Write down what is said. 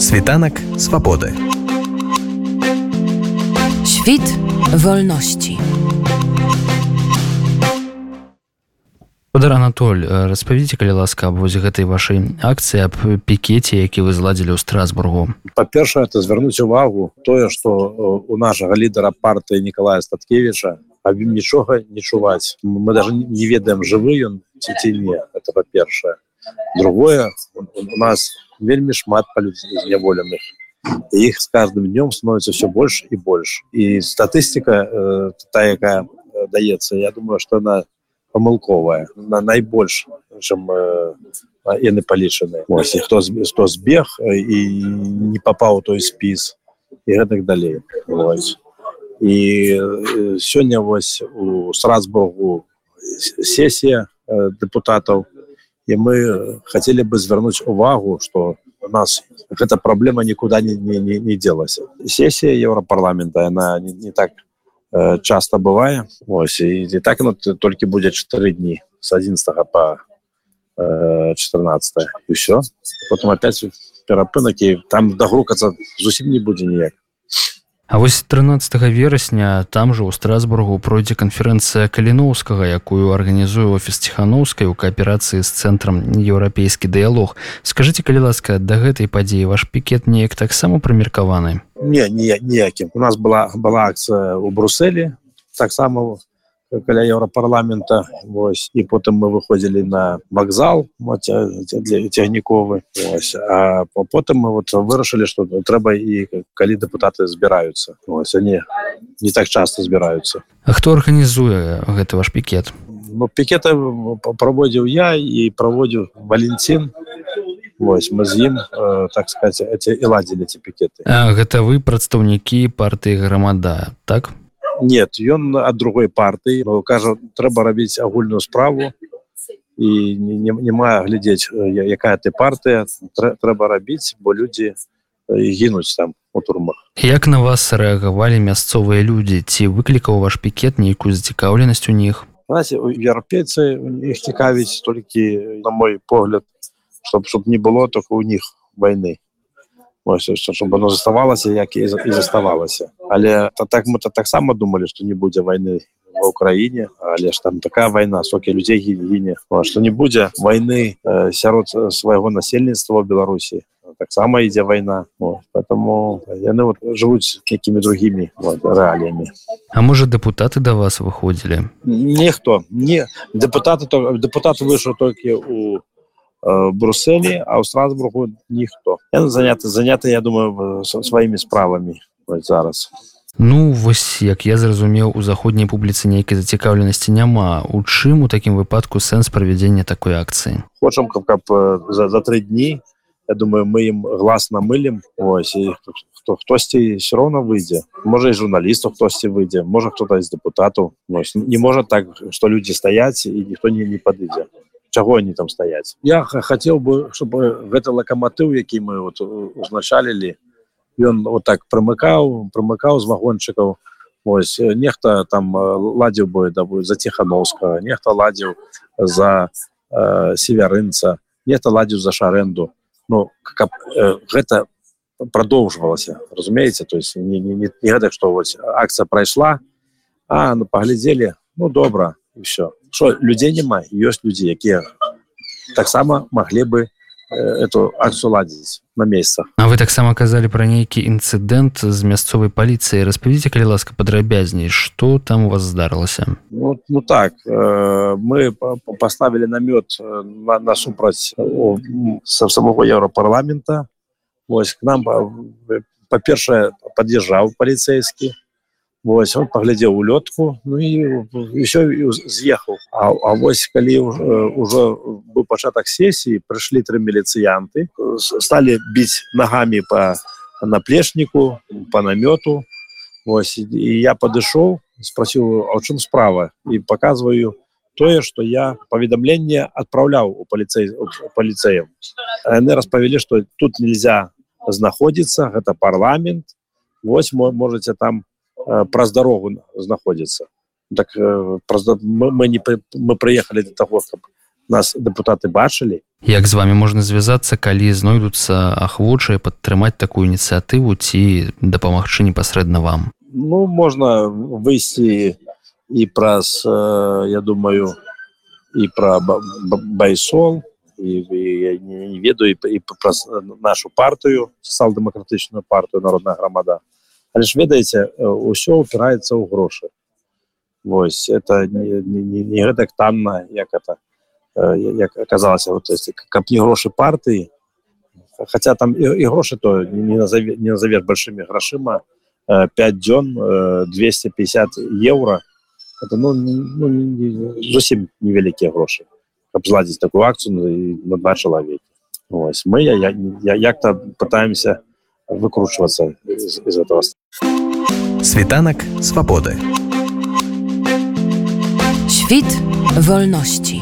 Світанак свабоды. Świt wolności. Подар Анатоль распавядзіце калі ласка аб вось гэтай вашай акцыі аб пікеце які вы зладзілі ў страсбургу па-першае это звярнуць увагу тое што у нашага лідара партыі Николая статкевича аб ім нічога не чуваць мы даже не ведаем жывы ён ці ці не это па-першае другое у нас вельмі шмат зняволеных. Іх з каждым днём становіцца все больш і больш. І статыстыка э, та якая даецца я думаю что она памылковая на найбольш чым э, яны палічаны ось хто хто збег і не папаў той спіс і гэтак далей. Ось. і сёння вось у страсбургу сесія депутатаў і мы хацелі бы звярнуць увагу что у нас гэта праблема никуда не, не, не, не делася сесія еўрапарламента она не, не так Э, часто бывае ось і, і так ну, толькі будзе 4 дні с 11 по э, 14 і все потом опять перапынак і там дагрукацца зусім не будзе ніяк А вось 13 верасня там жа ў страсбургу пройдзе канферэнцыя каліноўскага якую арганізуе офіс ціханаўскай у кааперацыі з цэнтрам еўрапейскі дыялог скажитеце калі ласка да гэтай падзеі ваш пікет неяк таксама прымеркаваны? Не не ніякім. У нас была была акцыя у бруселі таксама каля еўрапарламента. Вось і потым мы выходзілі на вакзал цягніковы. А потым мы вот вырашылі што трэба і калі дэпутаты збіраюцца. Вось они не так часто збіраюцца. А хто арганізуе гэты ваш пікет? Ну, пікета праводзіў я і праводзіў валенцін Вось мы з ім э, так сказать эти і ладзілі ці пікеты. Гэта вы прадстаўнікі партыі грамада так нет ён ад другой партыі кажа трэба рабіць агульную справу. І не, не, не мае глядзець якая ты партыя трэба рабіць бо людзі гінуць там у турмах. Як на вас рэагавалі мясцовыя людзі ці выклікаў ваш пікет нейкую зацікаўленасць у них? Еўрапейцы іх цікавіць толькі на мой погляд чтоб чтоб не было только у них войны Ось, чтобы оно заставалася як і, і заставалася але то так мы то таксама думали что не будзе войны в Украіне але ж там такая война сокі людзей гіне что не будзе войны э, сярод свайго насельніцтва Беларусі таксама ідзе война вот, поэтому яны вот жывуць якімі другими вот, рэаліямі А можа депутаты до да вас выходзілі ніхто. Не депутаты то депутат выйшаў толькі у Э, Брусселі а ў страсбургу ніхто. Заняты заняты я думаю сваімі справамі зараз. Ну вось як я зразумеў у заходняй публіцы нейкай зацікаўленасці няма у чым у такім выпадку сэнс правядзення такой акцыі хочам каб каб за, за тры дні я думаю мы ім гласна мылем ось і хто хтосьці все роўно выйдзе можа і журналістаў хтосьці выйдзе можа хто-то з депутатаў не можа так што людзі стаяць і ніхто не не падыдзе чаго они там стаяць я хотел бы чтобы гэта лакаматыў які мы вот узначалілі ён вот так прымыкаў прымыкаў з вагончыкаў. Ось нехта там ладзіў бы да за ціхановска нехта ладзіў за э, северынца нехта ладзіў за шарэнду. Ну каб э, гэта продолжвалася разумееце? То есть не, не, не, не гэтак что вось акцыя прайшла а ну паглядзелі ну добра все что людзей няма ёсць людзі якія таксама маглі бы э, эту акцию ладзіць на месяцах А вы таксама казалі пра нейкі інцыдэнт з мясцовай паліцыі распавядзіце калі ласка падрабязней что там у вас здарылася ну, ну так э, мы поставілі намёт э, на, на са самого еўрапарламента ось к нам па-першае пад'язджаў паліцейскі Вось он паглядзеў у лётку ну і еще з'ехаў. А, а вось калі ўжо быў пачатак сесіі прыйшлі тры міліцыянты сталі біць нагамі по наплечніку по намёту. Вось і я падышоў спросіў а чым справа? і показываю тое что я паведамленне адпраўляў у паліцэй паліцэям. Яны распавялі что тут нельзя знаходзіцца гэта парламент. Вось можете там Э, праз дарогу знаходзіцца так э, праз, мы, мы не мы прыехалі для того каб нас депутаты бачылі як з вами можна звязацца калі знойдуцца ахвочыя падтрымаць такую ініцыятыву ці дапамагчы непасрэдна вам? Ну можна выйсці і праз э, я думаю і пра Ба- Ба- байсол і, і не, ведаю і, і праз нашу партыю сацыял-дэмакратычную партыю народная грамада але ж ведаеце усё упіраецца ў грошы. Вось это не, не, не, гэтак танна як это як аказалася вот, есть, каб не грошы партыі хотя там і, і грошы то не назаве, не назавеш большими грашыма 5 дзён э, 250 еўра это ну, ну не- зусім невялікія грошы каб зладзіць такую акцыю ну, на два чалавекі. Ось мы я, я, я як-то пытаемся выкручиваться из, из этого. Светанок свободы. Świt wolności.